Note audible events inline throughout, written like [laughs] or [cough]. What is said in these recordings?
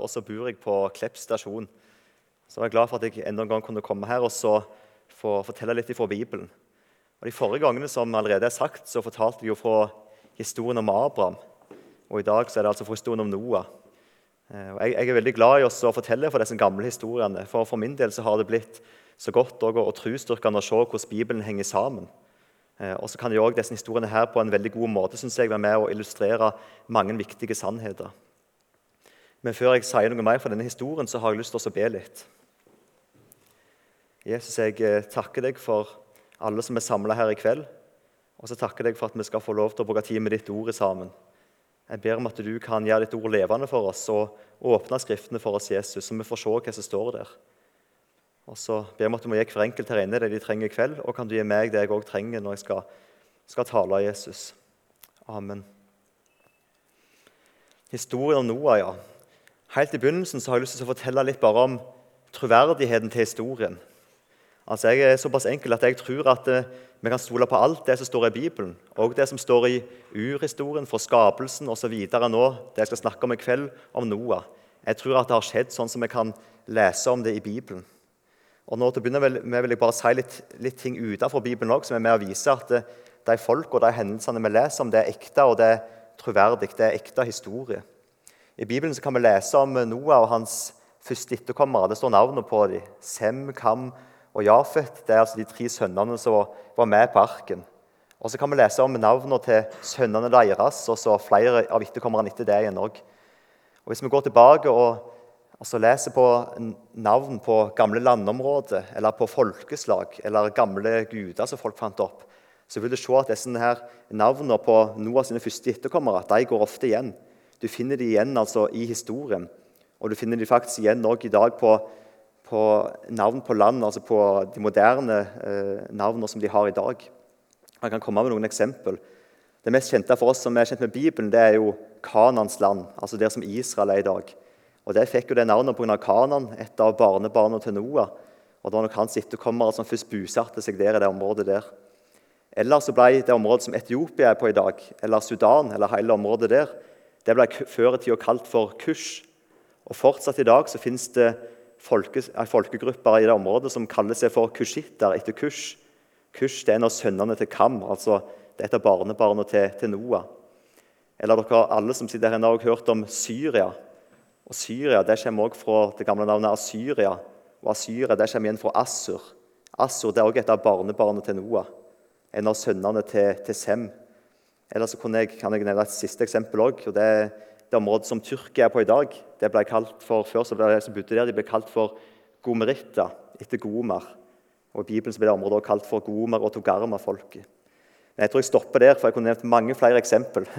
Og så bor jeg på Klepp stasjon. Så jeg er glad for at jeg enda en gang kunne komme her og så få fortelle litt fra Bibelen. Og De forrige gangene som allerede er sagt, så fortalte vi jo fra historien om Abraham. Og i dag så er det altså fra historien om Noah. Eh, og jeg, jeg, er veldig glad i å fortelle for disse gamle historiene. For for min del så har det blitt så godt å og trosstyrkende å se hvordan Bibelen henger sammen. Eh, og så kan jo også disse historiene her på en veldig god måte synes jeg, være med å illustrere mange viktige sannheter. Men før jeg sier noe mer fra denne historien, så har jeg lyst til å be litt. Jesus, jeg eh, takker deg for alle som er samla her i kveld. Og så takker jeg deg for at vi skal få lov til å bruke tid med ditt ord sammen. Jeg ber om at du kan gjøre ditt ord levende for oss og åpne Skriftene for oss, Jesus, så vi får se hva som står der. Og så ber jeg om at du må gi hver enkelt her inne det de trenger i kveld, og kan du gi meg det jeg òg trenger når jeg skal, skal tale av Jesus. Amen. Historien om Noah, ja. Helt i begynnelsen så har jeg lyst til å fortelle litt bare om troverdigheten til historien. Altså, Jeg er såpass enkel at jeg tror at eh, vi kan stole på alt det som står i Bibelen. Og det som står i urhistorien fra skapelsen osv. nå, det jeg skal snakke om i kveld, om Noah. Jeg tror at det har skjedd sånn som vi kan lese om det i Bibelen. Og nå til å begynne vil jeg bare si litt, litt ting utenfor Bibelen òg, som er med å vise at det, de folk og de hendelsene vi leser om, det er ekte og det er troverdig. Det er ekte historie. I Bibelen kan vi lese om Noah og hans første etterkommere. Det står navnet på dem. Sem, Kam og Jafet. Det er altså de tre sønnene som var med på arken. Og Så kan vi lese om navnene til sønnene deres og så flere av etterkommerne etter det igjen òg. Hvis vi går tilbake og altså leser på navn på gamle landområder eller på folkeslag eller gamle guder som folk fant opp, så vil du se at disse her navnene på Noahs første etterkommere de går ofte igjen. Du finner de igjen altså, i historien. Og du finner de faktisk igjen også i dag på, på navn på land, altså på de moderne eh, navnene som de har i dag. Jeg kan komme med noen eksempel. Det mest kjente for oss som er kjent med Bibelen, det er jo Kanans land, altså der som Israel er i dag. Og Der fikk jo det navnet pga. Kanan, et av barnebarna til Noah. Og Det var nok hans etterkommere som først bosatte seg der i det området der. Eller så ble det området som Etiopia er på i dag, eller Sudan, eller hele området der, det ble før i tida kalt for Kush. Og Fortsatt i dag så finnes det folke, folkegrupper i det området som kaller seg for kushitter etter Kush. Kush det er en av sønnene til Kam, altså det er et av barnebarna til, til, Noah. Eller dere alle som sitter her, har også hørt om Syria. Og Syria det kommer også fra det gamle navnet Asyria. Og Asyria det kommer igjen fra Assur. Assur det er også et av barnebarna til Noah. En av sønnene til, til Sem. Eller så jeg, kan jeg nevne et siste eksempel òg. Det er det området som Tyrkia er på i dag. Det ble kalt for, Før så ble det som bodde der, de ble kalt for Gomeritta, etter Gomer. Og I Bibelen så ble det området også kalt for Gomer- og Togarma-folket. Men Jeg tror jeg stopper der, for jeg kunne nevnt mange flere eksempel. [laughs]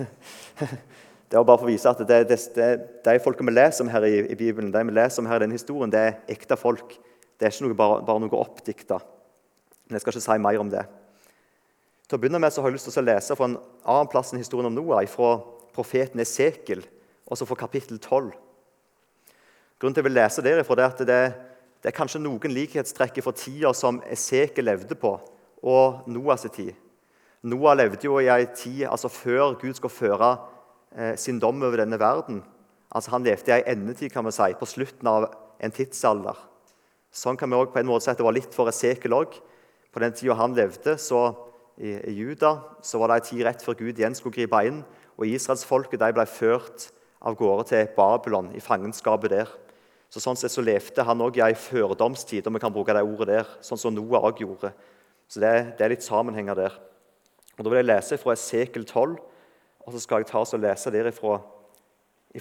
Det var bare for å vise at det, det, det, De folkene vi leser om her i, i, Bibelen, de vi leser om her i denne historien, det er ekte folk. Det er ikke noe, bare, bare noe oppdikta. Men jeg skal ikke si mer om det. Til å begynne med så har jeg lyst til å lese fra en annen plass enn historien om Noah, fra profeten Esekel, også fra kapittel 12. Grunnen til at jeg vil lese derifra, er at det, det er kanskje noen likhetstrekk fra tida som Esekel levde på, og Noahs tid. Noah levde jo i ei tid altså før Gud skulle føre eh, sin dom over denne verden. Altså Han levde i ei endetid, kan vi si, på slutten av en tidsalder. Sånn kan vi også på en måte si at det var litt for Esekel òg. På den tida han levde, så i, i Juda så var det en tid rett før Gud igjen skulle gripe inn. og Israelsfolket ble ført av gårde til Babylon, i fangenskapet der. Så Sånn sett så levde han òg i en førdomstid, om vi kan bruke det ordet der, sånn som Noah òg gjorde. Så det, det, er litt sammenhenger der. Og Da vil jeg lese fra Esekel 12, og så skal jeg ta og lese derifra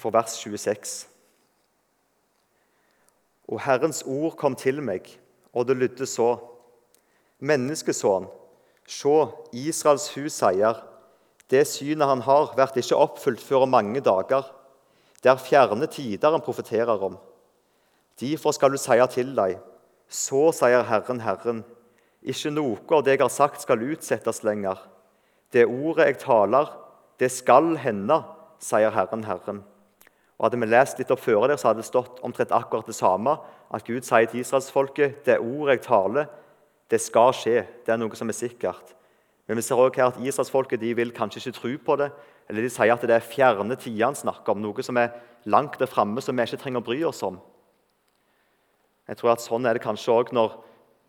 fra vers 26. Og Herrens ord kom til meg, og det lydde så.: Menneskesønn, Se, Israels hus sier, det synet han har, vært ikke oppfylt før om mange dager. Det er fjerne tider han profeterer om. Derfor skal du si til deg, så sier Herren, Herren, ikke noe av det jeg har sagt, skal utsettes lenger. Det ordet jeg taler, det skal hende, sier Herren, Herren. Og Hadde vi lest litt opp før der, så hadde det stått omtrent akkurat det samme. At Gud sier til israelsfolket det ordet jeg taler, det skal skje. Det er noe som er sikkert. Men vi ser også her at israelsfolket vil kanskje ikke tro på det. Eller de sier at det er fjerne tider han snakker om, noe som er langt der framme, som vi ikke trenger å bry oss om. Jeg tror at Sånn er det kanskje òg når,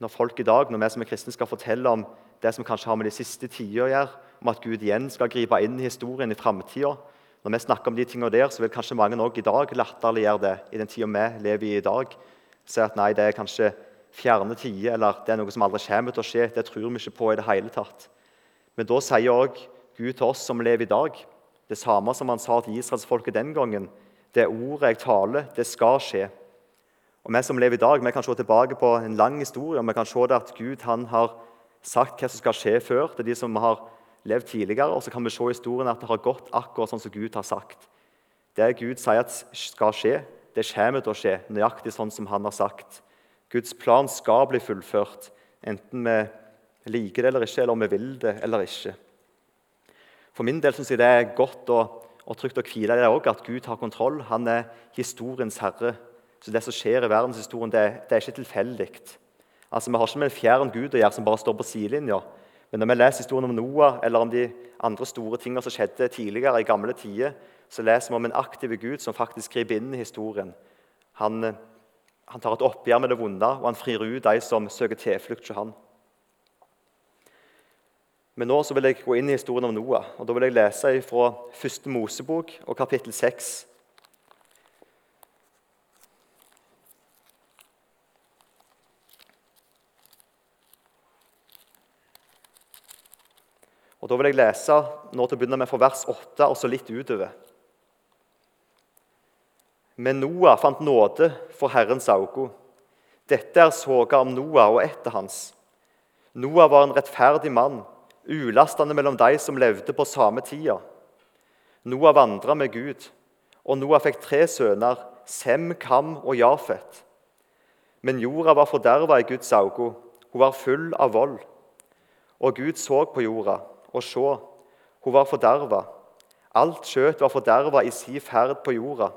når, folk i dag, når vi som er kristne skal fortelle om det som kanskje har med de siste tider å gjøre, om at Gud igjen skal gripe inn i historien i framtida. Når vi snakker om de tingene der, så vil kanskje mange også i dag latterliggjøre det i den tida vi lever i i dag. Si at nei, det er kanskje fjerne tider, eller det er noe som aldri kommer til å skje. Det tror vi ikke på i det hele tatt. Men da sier òg Gud til oss som lever i dag, det samme som han sa til israelsfolket den gangen. Det ordet jeg taler, det skal skje. Og Vi som lever i dag, vi kan se tilbake på en lang historie. og Vi kan se at Gud han har sagt hva som skal skje før. til de som har levd tidligere. Og så kan vi se historien at det har gått akkurat sånn som Gud har sagt. Det Gud sier at skal skje, det kommer til å skje nøyaktig sånn som han har sagt. Guds plan skal bli fullført, enten vi liker det eller ikke, eller om vi vil det eller ikke. For min del syns jeg det er godt og, og trygt å hvile i det òg, at Gud har kontroll. Han er historiens herre. Så Det som skjer i verdenshistorien, det, det er ikke tilfeldig. Altså, Vi har ikke med en fjern Gud å gjøre som bare står på sidelinja. Men når vi leser historien om Noah eller om de andre store tingene som skjedde tidligere, i gamle tider, så leser vi om en aktiv Gud som faktisk griper inn i historien. Han, han tar et oppgjør med det vonde, og han frir ut de som søker tilflukt hos han. Men nå vil jeg gå inn i historien om Noah. og Da vil jeg lese fra første Mosebok og kapittel 6. Og Da vil jeg lese nå til å begynne med fra vers 8 og så litt utover. Men Noah fant nåde for Herrens augo. Dette er soga om Noah og etter hans. Noah var en rettferdig mann, ulastende mellom de som levde på samme tida. Noah vandra med Gud, og Noah fikk tre sønner, Sem, Kam og Jafet. Men jorda var forderva i Guds augo, hun var full av vold. Og Gud så på jorda, og sjå, hun var forderva. Alt skjøt var forderva i si ferd på jorda.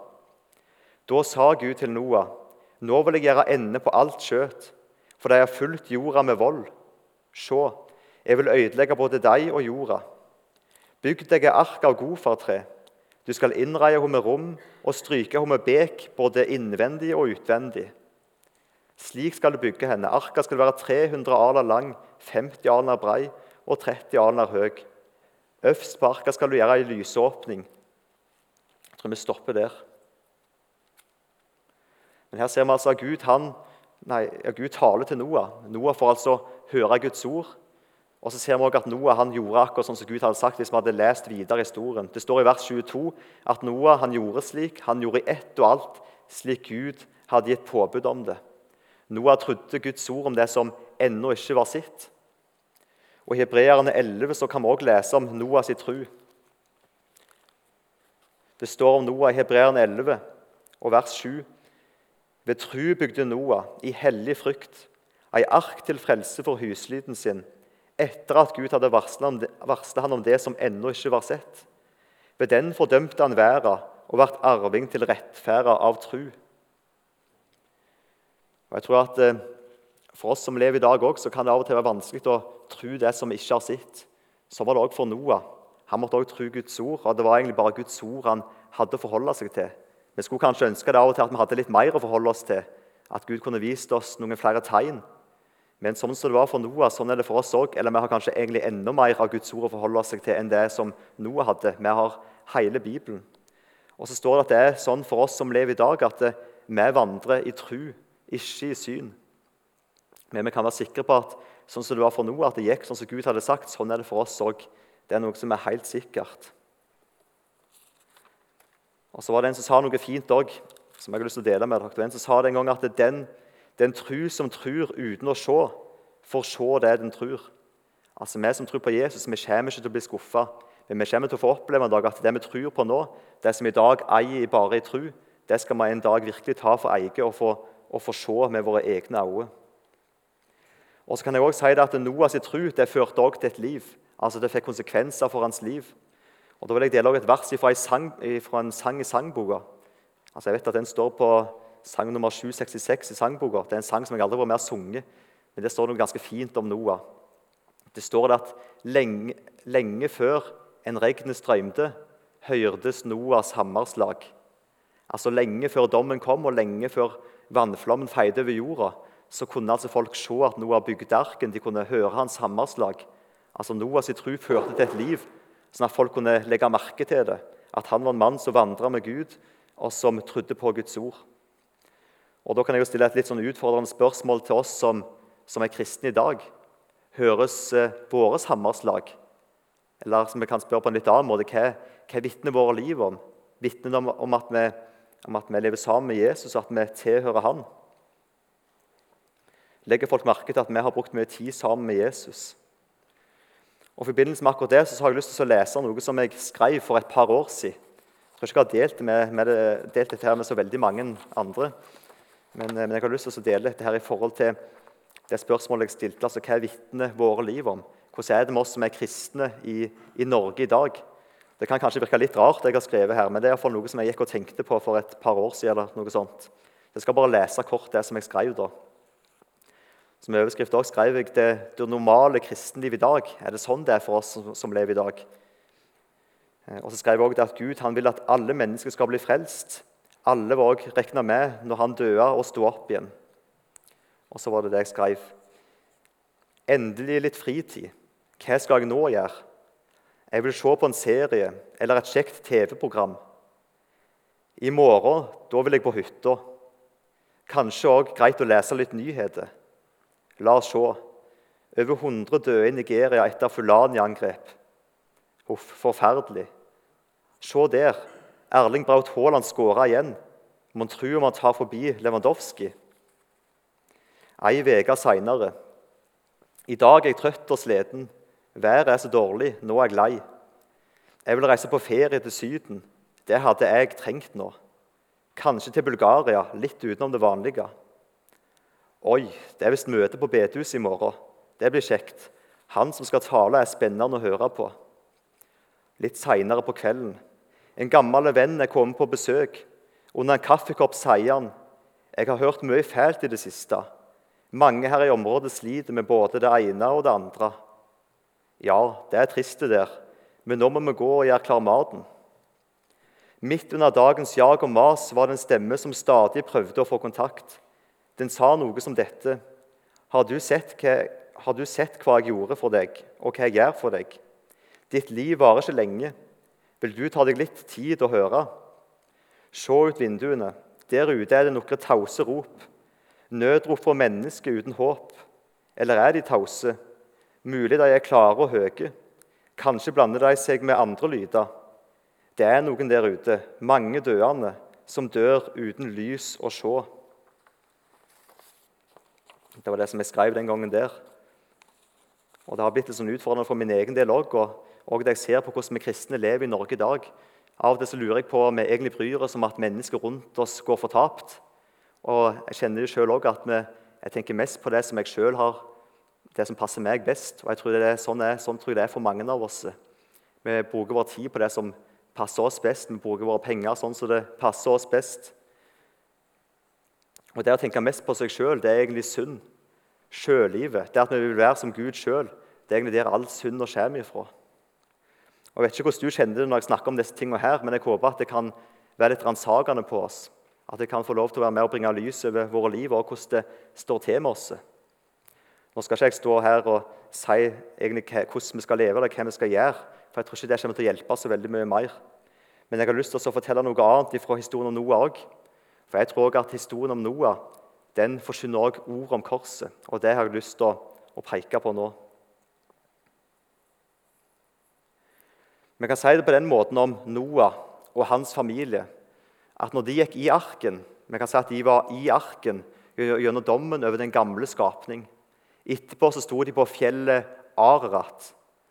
Da sa Gud til Noah, nå vil jeg gjøre ende på alt kjøtt, for de har fulgt jorda med vold. Se, jeg vil ødelegge både deg og jorda. Bygg deg ark av godfartre. Du skal innreie henne med rom og stryke henne med bek, både innvendig og utvendig. Slik skal du bygge henne. Arka skal være 300 aler lang, 50 aler brei og 30 aler høy. Øverst på arka skal du gjøre ei lysåpning. Jeg tror vi stopper der. Men her ser vi altså at Gud, han, nei, Gud taler til Noah. Noah får altså høre Guds ord. Og så ser vi også at Noah han gjorde akkurat sånn som Gud hadde sagt hvis vi hadde lest videre historien. Det står i vers 22 at Noah han gjorde slik, han gjorde i ett og alt slik Gud hadde gitt påbud om det. Noah trodde Guds ord om det som ennå ikke var sitt. Og I Hebreerne 11 så kan vi også lese om Noahs tru. Det står om Noah i Hebreerne 11 og vers 7. Ved tru bygde Noah i hellig frykt ei ark til frelse for huslyden sin, etter at Gud hadde varsla han om det som ennå ikke var sett. Ved den fordømte han verden og ble arving til rettferda av tru. Og jeg tror at eh, For oss som lever i dag så kan det av og til være vanskelig å tro det som vi ikke har sett. Så var det òg for Noah. Han måtte òg tro Guds ord, og det var egentlig bare Guds ord han hadde å forholde seg til. Vi skulle kanskje ønske det av og til at vi hadde litt mer å forholde oss til. At Gud kunne vist oss noen flere tegn. Men sånn som det var for Noah, sånn er det for oss òg. Eller vi har kanskje egentlig enda mer av Guds ord å forholde oss til enn det som Noah hadde. Vi har hele Bibelen. Og så står det at det er sånn for oss som lever i dag, at vi vandrer i tru, ikke i syn. Men vi kan være sikre på at sånn som det var for Noah, at det gikk sånn som Gud hadde sagt, sånn er det for oss òg. Det er noe som er helt sikkert. Og så var det en som sa noe fint òg, som jeg har lyst til å dele med dere. En som sa det en gang at den, den tru som tror uten å se, får se det den tror. Altså Vi som tror på Jesus, vi kommer ikke til å bli skuffa. Men vi kommer til å få oppleve en dag at det vi tror på nå, det som i dag eier bare i tru, det skal vi en dag virkelig ta for eie og få, og få se med våre egne øyne. Og så kan jeg også si det at Noahs tru det førte også til et liv. Altså Det fikk konsekvenser for hans liv. Og Da vil jeg dele et vers fra, en sang i sangboka. Altså jeg vet at Den står på sang nummer 766 i sangboka. Det er en sang som jeg aldri har vært mer sunget, men det står noe ganske fint om Noah. Det står det at lenge, lenge før en regnet strømte, hørtes Noas hammerslag. Altså Lenge før dommen kom, og lenge før vannflommen feide over jorda, så kunne altså folk se at Noah bygde arken. De kunne høre hans hammerslag. Altså Noahs tro førte til et liv, sånn at folk kunne legge merke til det. At han var en mann som vandra med Gud, og som trodde på Guds ord. Og Da kan jeg jo stille et litt sånn utfordrende spørsmål til oss som, som er kristne i dag. Høres eh, våre hammerslag? Eller som vi kan spørre på en litt annen måte, hva, hva vitner våre liv om? Vitner om, om, at vi, om at vi lever sammen med Jesus, og at vi tilhører Han? Legger folk merke til at vi har brukt mye tid sammen med Jesus? Og I forbindelse med akkurat det så har jeg lyst til å lese noe som jeg skrev for et par år siden. Jeg tror ikke jeg har delt, med, med det, delt dette her med så veldig mange andre. Men, eh, men, jeg har lyst til å dele dette her i forhold til det spørsmålet jeg stilte. altså Hva vitner våre liv om? Hvordan er det med oss som er kristne i, i Norge i dag? Det kan kanskje virke litt rart, det jeg har skrevet her, men det er i fall noe som jeg gikk og tenkte på for et par år siden. eller noe sånt. Jeg skal bare lese kort det som jeg skrev da. Som overskrift også skrev jeg det, det normale kristenliv i dag. Er det sånn det er for oss som, lever i dag? Eh, og så skrev jeg også at Gud vil at alle mennesker skal bli frelst. Alle var også regna med når han døde og sto opp igjen. Og så var det det jeg skrev. Endelig litt fritid. Hva skal jeg nå gjøre? Jeg vil se på en serie eller et kjekt TV-program. I morgen da vil jeg på hytta. Kanskje òg greit å lese litt nyheter. La oss se. Over 100 døde i Nigeria etter Fulani-angrep. Huff, forferdelig. Se der. Erling Braut Haaland skåra igjen. Mon tru om han tar forbi Lewandowski. Ei uke seinere. I dag er jeg trøtt og sliten. Været er så dårlig. Nå er jeg lei. Jeg vil reise på ferie til Syden. Det hadde jeg trengt nå. Kanskje til Bulgaria, litt utenom det vanlige. Oi, det er visst møte på bedehuset i morgen. Det blir kjekt. Han som skal tale, er spennende å høre på. Litt seinere på kvelden. En gammel venn er kommet på besøk. Under en kaffekopp sier han jeg har hørt mye fælt i det siste. Mange her i området sliter med både det ene og det andre. Ja, det er trist det der, men nå må vi gå og gjøre klar maten. Midt under dagens jag og mas var det en stemme som stadig prøvde å få kontakt. Den sa noe som dette. Har du, hva, har du sett hva jeg gjorde for deg, og hva jeg gjør for deg? Ditt liv varer ikke lenge. Vil du ta deg litt tid å høre? Se ut vinduene. Der ute er det noen tause rop. Nødrop for mennesker uten håp. Eller er de tause? Mulig de er klare og høye. Kanskje blander de seg med andre lyder. Det er noen der ute, mange døende, som dør uten lys å se. Det var det som jeg skrev den gangen der. Og Det har blitt litt sånn utfordrende for min egen del òg. Og, det jeg ser på hvordan vi kristne lever i Norge i dag. Av og til så lurer jeg på om vi egentlig bryr oss om at mennesker rundt oss går fortapt. Og jeg kjenner jo selv også at vi, jeg tenker mest på det som jeg selv har, det som passer meg best. Og jeg tror det er sånn, er, sånn tror jeg det er for mange av oss. Vi bruker vår tid på det som passer oss best. Vi bruker våre penger sånn som det passer oss best. Og Det å tenke mest på seg sjøl er egentlig synd. Sjølivet, det at vi vil være som Gud sjøl, det er egentlig der all synd kommer ifra. Og Jeg vet ikke hvordan du kjenner det når jeg snakker om disse tingene her, men jeg håper at det kan være litt ransakende på oss. At det kan få lov til å være med og bringe lys over våre liv og hvordan det står til med oss. Nå skal ikke jeg stå her og si egentlig hvordan vi skal leve eller hva vi skal gjøre, for jeg tror ikke det kommer til å hjelpe så veldig mye mer. Men jeg har lyst til å fortelle noe annet fra historien om Noah òg. For jeg tror også at historien om Noah den forsyner også ord om korset. Og det har jeg lyst til å, å peke på nå. Vi kan si det på den måten om Noah og hans familie at når de gikk i arken Vi kan si at de var i arken gjennom dommen over den gamle skapning. Etterpå så sto de på fjellet Ararat.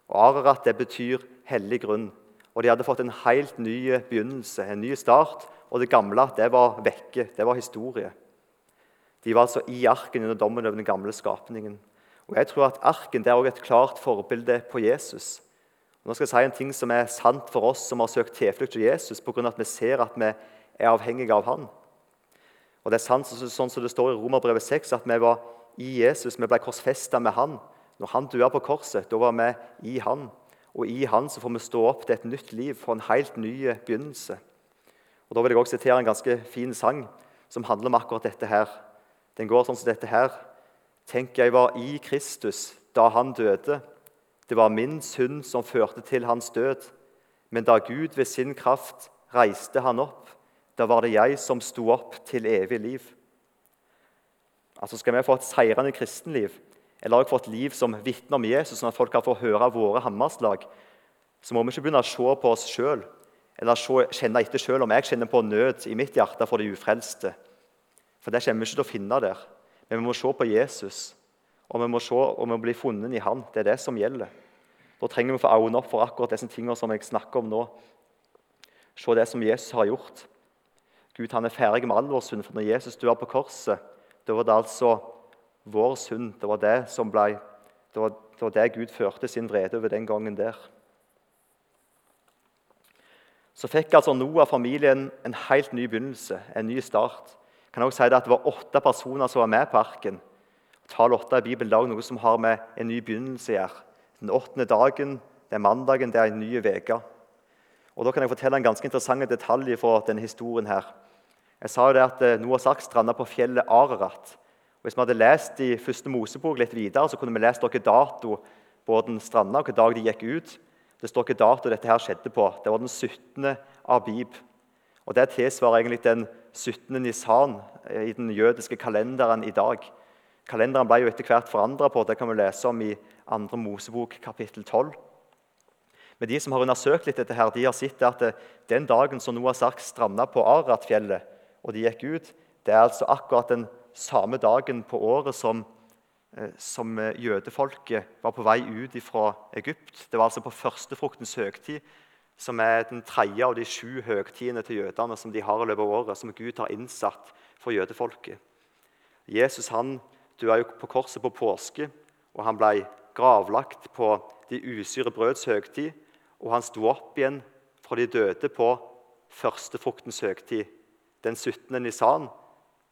Og Ararat det betyr hellig grunn. Og De hadde fått en helt ny begynnelse, en ny start, og det gamle det var vekke. Det var historie. De var altså i arken under dommen over den gamle skapningen. Og jeg tror at Arken det er også et klart forbilde på Jesus. Og nå skal jeg si en ting som er sant for oss som har søkt tilflukt til Jesus pga. at vi ser at vi er avhengige av han. Og Det er sant sånn som det står i Romerbrevet 6, at vi var i Jesus, vi ble korsfesta med han Når han døde på korset, da var vi i han. Og i han så får vi stå opp til et nytt liv, for en helt ny begynnelse. Og Da vil jeg også sitere en ganske fin sang som handler om akkurat dette her. Den går sånn som dette her. Tenk, jeg var i Kristus da han døde. Det var min synd som førte til hans død. Men da Gud ved sin kraft reiste han opp, da var det jeg som sto opp til evig liv. Altså Skal vi få et seirende kristenliv, eller også få et liv som vitner om Jesus, sånn at folk kan få høre våre hammerslag, så må vi ikke begynne å se på oss sjøl eller kjenne etter sjøl om jeg kjenner på nød i mitt hjerte for de ufrelste. For det kommer vi ikke til å finne der. Men vi må se på Jesus, og vi må, se, om vi blir funnet i Han. Det er det som gjelder. Da trenger vi å få øynene opp for akkurat disse tingene som jeg snakker om nå. Se det som Jesus har gjort. Gud han er ferdig med all vår synd. For når Jesus dør på korset, da var det altså vår synd. Det var det som ble, det var, det var det Gud førte sin vrede over den gangen der. Så fikk altså Noah-familien en helt ny begynnelse, en ny start. Jeg kan også si at Det var åtte personer som var med på arken. Tall åtte i Bibelen er noe som har med en ny begynnelse å gjøre. Den åttende dagen, det er mandagen, det er en ny uke. Og Da kan jeg fortelle en ganske interessant detalj fra denne historien. her. Jeg sa jo det at eh, Noahs ark stranda på fjellet Ararat. Og Hvis vi hadde lest i første Mosebok litt videre, så kunne vi lest hvilken dato båten stranda, hvilken dag de gikk ut. Det står ikke dato dette her skjedde på. Det var den 17. Abib. Og Det tilsvarer egentlig den 17. Nisan eh, i den jødiske kalenderen i dag. Kalenderen ble jo etter hvert forandra på. Det kan vi lese om i 2. Mosebok kapittel 12. Men de som har undersøkt litt dette her, de har sett at den dagen som Noahs ark stranda på Aratfjellet, og de gikk ut, det er altså akkurat den samme dagen på året som, eh, som jødefolket var på vei ut fra Egypt. Det var altså på førstefruktens høgtid, som er den tredje av de sju høgtidene til jødene som de har i løpet av året, som Gud har innsatt for jødefolket. Jesus han døde jo på korset på påske, og han ble gravlagt på de usyre brøds høgtid, og han sto opp igjen fra de døde på førstefruktens høgtid, den 17. nisan.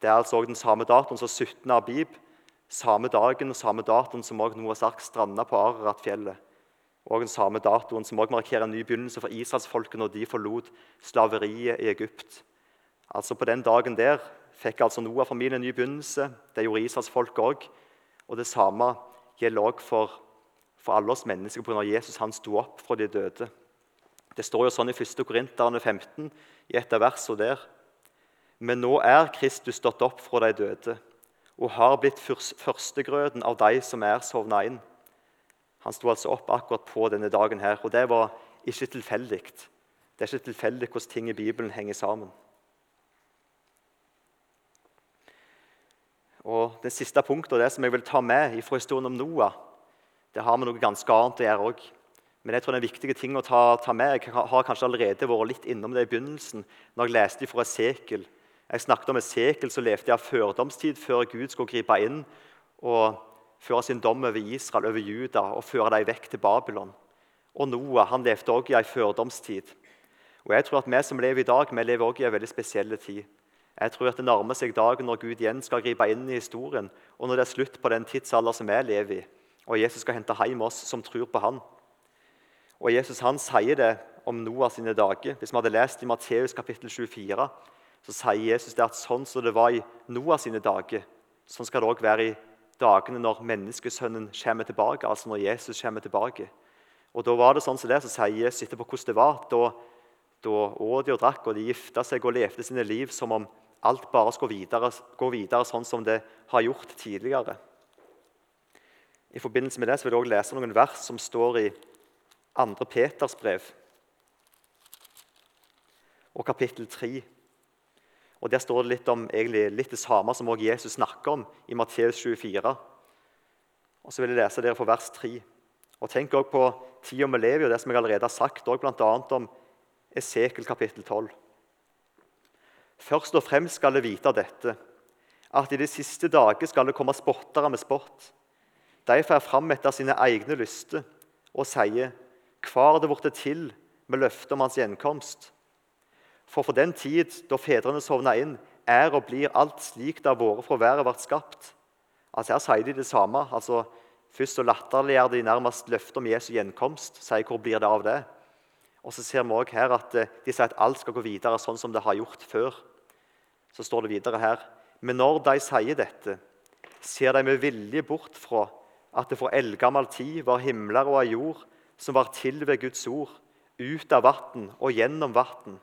Det er altså den samme datoen som 17. Abib, samme dagen og samme datoen som også Noahs ark stranda på Araratfjellet. Og den samme datoen som også markerer en ny begynnelse for israelsfolket når de forlot slaveriet i Egypt. Altså På den dagen der fikk altså Noah-familien en ny begynnelse. Det gjorde israelsfolket òg. Og det samme gjelder òg for, for, alle oss mennesker pga. Jesus han sto opp fra de døde. Det står jo sånn i 1. Korinterne 15, i et av versene der. Men nå er Kristus stått opp fra de døde og har blitt førstegrøden av de som er sovna inn. Han sto altså opp akkurat på denne dagen, her, og det var ikke tilfeldig. Det er ikke tilfeldig hvordan ting i Bibelen henger sammen. Og Det siste punktet, og det som jeg vil ta med fra historien om Noah, det har med noe ganske annet å gjøre òg. Men jeg tror det er viktige ting å ta, ta, med. Jeg har kanskje allerede vært litt innom det i begynnelsen, når jeg leste fra Esekel. Jeg snakket om Esekel som levde i førdomstid før Gud skulle gripe inn og føre sin dom over Israel, over Juda, og føre dem vekk til Babylon. Og Noah han levde også i en førdomstid. Og jeg tror at Vi som lever i dag, vi lever også i en veldig spesiell tid. Jeg tror at det nærmer seg dagen når Gud igjen skal gripe inn i historien, og når det er slutt på den tidsalder som vi lever i, og Jesus skal hente hjem oss som tror på Han. Og Jesus han sier det om Noah sine dager. Hvis vi hadde lest i Matteus kapittel 24, så sier Jesus det at sånn som det var i Noah sine dager, sånn skal det òg være i dagene når menneskesønnen kommer tilbake. altså når Jesus kommer tilbake. Og da var det sånn som det, så sier Jesus etterpå hvordan det var. Da, da åt de og drakk, og de gifta seg og levde sine liv som om alt bare skal videre, gå videre sånn som det har gjort tidligere. I forbindelse med det så vil jeg også lese noen vers som står i 2. Peters brev og kapittel 3. Og Der står det litt om egentlig litt det samme som også Jesus snakker om i Matteus 24. Og Så vil jeg lese dere fra vers 3. Og Tenk også på tida vi lever i, og det som jeg allerede har sagt, bl.a. om Esekel kapittel 12. Først og fremst skal det vite dette, at i de siste dager skal det komme spottere med spott. De får fram etter sine egne lyster og sier, hva har det blitt til med løftet om hans gjenkomst? For for den tid da fedrene sovna inn, er og blir alt slik det har vært fra været vært skapt. Altså Her sier de det samme. altså Først så latterliggjør de nærmest løftet om Jesu gjenkomst. sier hvor blir det av det? Og så ser vi også her at eh, De sier at alt skal gå videre sånn som det har gjort før. Så står det videre her Men når de sier dette, ser de med vilje bort fra at det for eldgammel tid var himler og ei jord som var til ved Guds ord, ut av vann og gjennom vann.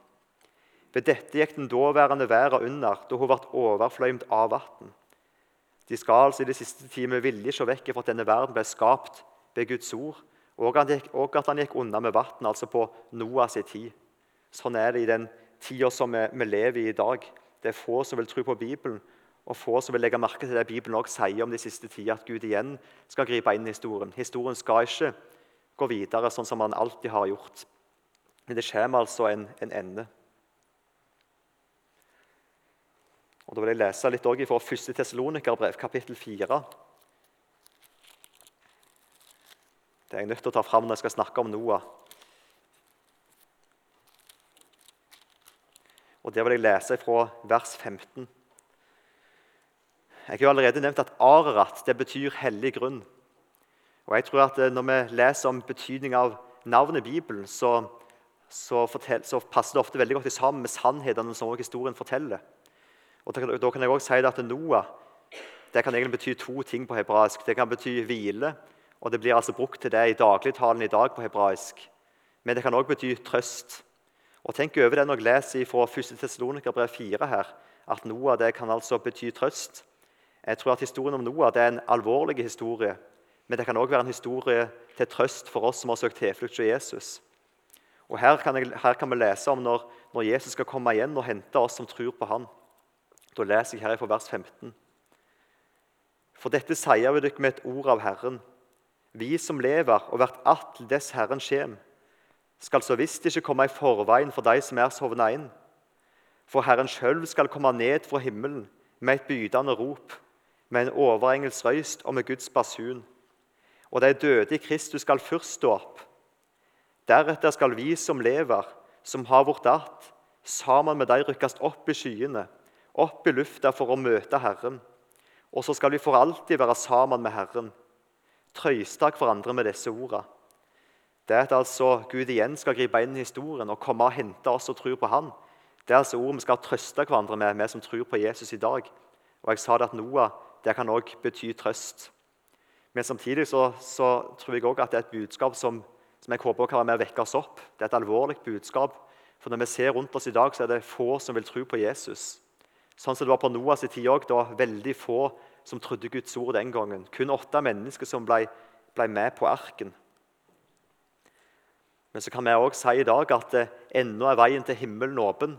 Ved dette gikk den daværende verden under, da hun ble overfløymt av vann. De skal altså i de siste tid med vilje se vekk fra at denne verden ble skapt ved Guds ord, og at han gikk unna med vann, altså på Noas tid. Sånn er det i den tida som vi, lever i i dag. Det er få som vil tro på Bibelen, og få som vil legge merke til det Bibelen også sier om de siste tider, at Gud igjen skal gripe inn i historien. Historien skal ikke gå videre sånn som han alltid har gjort. Men det kommer altså en, en ende. Og Da vil jeg lese litt fra 1. Tessalonikerbrev, kapittel 4. Det er jeg nødt til å ta fram når jeg skal snakke om Noah. Og Der vil jeg lese fra vers 15. Jeg har jo allerede nevnt at Ararat det betyr hellig grunn. Og jeg tror at eh, Når vi leser om betydning av navnet i Bibelen, så, så, fortell, så passer det ofte veldig godt sammen med sannhetene som historien forteller. Og Da kan jeg også si at Noah det kan egentlig bety to ting på hebraisk. Det kan bety hvile, og det blir altså brukt til det i dagligtalen i dag på hebraisk. Men det kan også bety trøst. Og Tenk over det når jeg leser fra 1. Tessalonikerbrev 4 her, at Noah det kan altså bety trøst. Jeg tror at Historien om Noah det er en alvorlig historie, men det kan også være en historie til trøst for oss som har søkt tilflukt til Jesus. Og her kan, jeg, her kan, vi lese om når, når Jesus skal komme igjen og hente oss som tror på Han. Da leser jeg her fra vers 15. For dette sier vi dere med et ord av Herren. Vi som lever og hvert atle dess Herren kjem, skal så visst ikke komme i forveien for de som er sovna inn. For Herren sjøl skal komme ned fra himmelen med et bydende rop, med en overengels røyst og med Guds basun. Og de døde i Kristus skal først stå opp. Deretter skal vi som lever, som har vårt att, sammen med de rykkes opp i skyene opp i lufta for å møte Herren. Og så skal vi for alltid være sammen med Herren. Trøyste hverandre med disse ordene. Det at altså Gud igjen skal gripe inn i historien og komme og hente oss som tror på Han. Det er altså ord vi skal trøste hverandre med, vi som tror på Jesus i dag. Og jeg sa det at Noah det kan òg bety trøst. Men samtidig så, så tror jeg òg at det er et budskap som, som jeg håper kan være med å vekke oss opp. Det er et alvorlig budskap. For når vi ser rundt oss i dag, så er det få som vil tro på Jesus. Sånn som det var på Noahs tid òg. Det var veldig få som trodde Guds ord den gangen. Kun åtte mennesker som ble, ble med på arken. Men så kan vi også si i dag at eh, ennå er veien til himmelen åpen.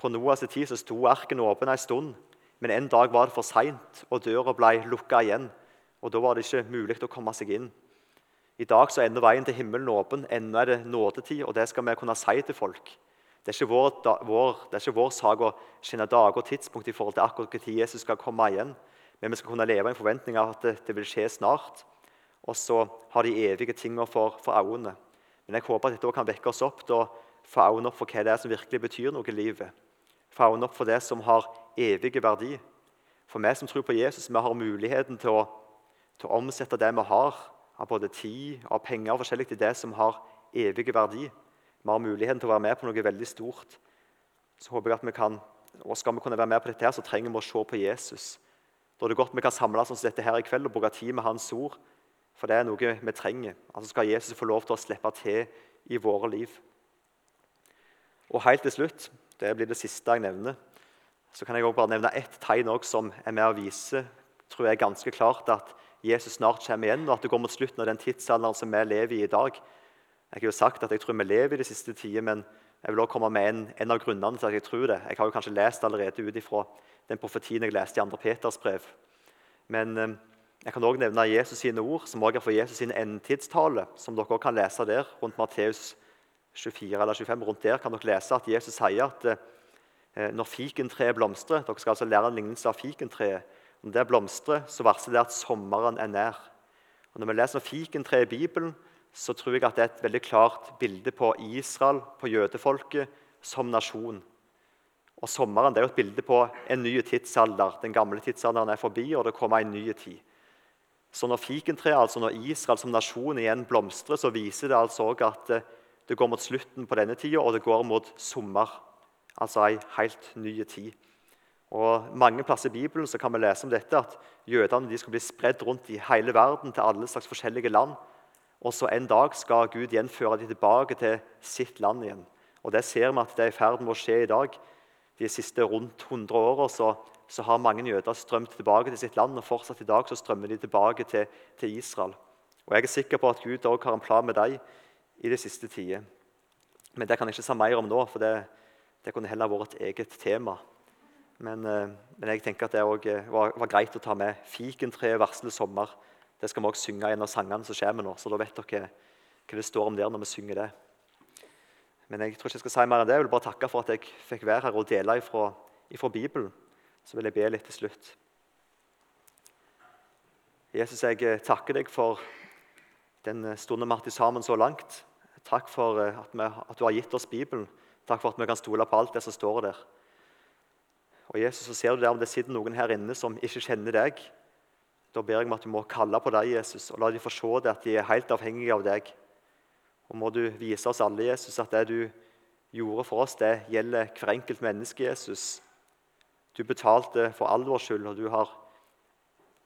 På Noahs tid så sto arken åpen en stund, men en dag var det for seint, og døra ble lukka igjen. og Da var det ikke mulig å komme seg inn. I dag så er ennå veien til himmelen åpen. Ennå er det nådetid, og det skal vi kunne si til folk. Det er, ikke vår, vår, det er ikke vår sak å kjenne dager og tidspunkt i forhold til akkurat når Jesus skal komme igjen. Men vi skal kunne leve i en forventning av at det, det vil skje snart. Og så har de evige tingene for, for øynene. Men jeg håper at dette kan vekke oss opp til å få øynene opp for hva det er som virkelig betyr noe i livet. Få øynene opp for det som har evige verdi. For vi som tror på Jesus, vi har muligheten til å, til å omsette det vi har av både tid og penger og forskjellig, til det som har evige verdi vi har muligheten til å være med på noe veldig stort, så håper jeg at vi kan, og skal vi kunne være med på dette, her, så trenger vi å se på Jesus. Da er det godt vi kan samles som dette her i kveld og bruke tid med Hans ord. For det er noe vi trenger. Altså skal Jesus få lov til å slippe til i våre liv. Og helt til slutt, det blir det siste jeg nevner, så kan jeg også bare nevne ett tegn som er med å vise tror jeg ganske klart at Jesus snart kommer igjen, og at det går mot slutten av den tidsalderen som vi lever i i dag. Jeg har jo sagt at jeg tror vi lever i de siste tider, men jeg vil også komme med en, en, av grunnene til at jeg tror det. Jeg har jo kanskje lest allerede ut ifra den profetien jeg leste i 2. Peters brev. Men eh, jeg kan også nevne Jesus sine ord, som også er for Jesus sin endetidstale, som dere også kan lese der, rundt Matteus 24 eller 25. Rundt der kan dere lese at Jesus sier at eh, når fikentreet blomstrer Dere skal altså lære en lignelse av fikentreet. Når det blomstrer, så varsler det at sommeren er nær. Og Når vi leser fikentreet i Bibelen, så tror jeg at det er et veldig klart bilde på Israel, på jødefolket, som nasjon. Og Sommeren det er jo et bilde på en ny tidsalder. Den gamle tidsalderen er forbi, og det kommer en ny tid. Så når fikentreet, altså når Israel som nasjon igjen blomstrer, så viser det altså også at eh, det går mot slutten på denne tida, og det går mot sommer. Altså ei helt ny tid. Og Mange plasser i Bibelen så kan vi lese om dette, at jødene de skal bli spredd rundt i hele verden, til alle slags forskjellige land. Og så En dag skal Gud gjenføre dem tilbake til sitt land igjen. Og Det ser vi at det er i ferd med å skje i dag. De siste rundt 100 åra så så har mange jøder strømt tilbake til sitt land, og fortsatt i dag så strømmer de tilbake til, til Israel. Og Jeg er sikker på at Gud òg har en plan med dem i de siste tider. Men det kan jeg ikke si mer om nå, for det, det kunne heller vært et eget tema. Men, eh, men jeg tenker at det også eh, var, var greit å ta med Fikentreet varsler sommer'. Det skal vi også synge i en av sangene som kommer nå, så da vet dere hva det står om der når vi synger det. Men jeg tror ikke jeg skal si mer enn det. Jeg vil bare takke for at jeg fikk være her og dele ifra, ifra Bibelen. Så vil jeg be litt til slutt. Jesus, jeg eh, takker deg for den eh, stunden vi har hatt sammen så langt. Takk for eh, at, vi, at, du har gitt oss Bibelen. Takk for at vi kan stole på alt det som står der. Og Jesus, så ser du der om det sitter noen her inne som ikke kjenner deg. Da ber jeg om at du må kalle på deg, Jesus, og la dem få se det at de er helt avhengige av deg. Og må du vise oss alle, Jesus, at det du gjorde for oss, det gjelder hver enkelt menneske, Jesus. Du betalte for all vår skyld, og du har,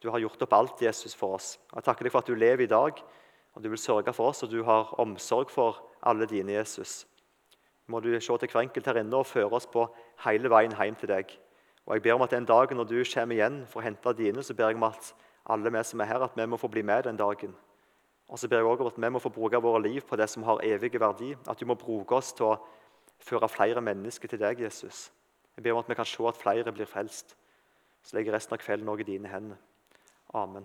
du har, gjort opp alt Jesus for oss. Jeg takker deg for at du lever i dag, og du vil sørge for oss, og du har omsorg for alle dine, Jesus. Må du se til hver enkelt her inne og føre oss på hele veien hjem til deg. Og jeg ber om at Den dagen når du kommer igjen for å hente dine, så ber jeg om at alle vi som er her, at vi må få bli med den dagen. Og så ber jeg også at vi må få bruke våre liv på det som har evig verdi. At du må bruke oss til å føre flere mennesker til deg, Jesus. Jeg ber om at vi kan se at flere blir frelst. Så legger resten av kvelden òg i dine hender. Amen.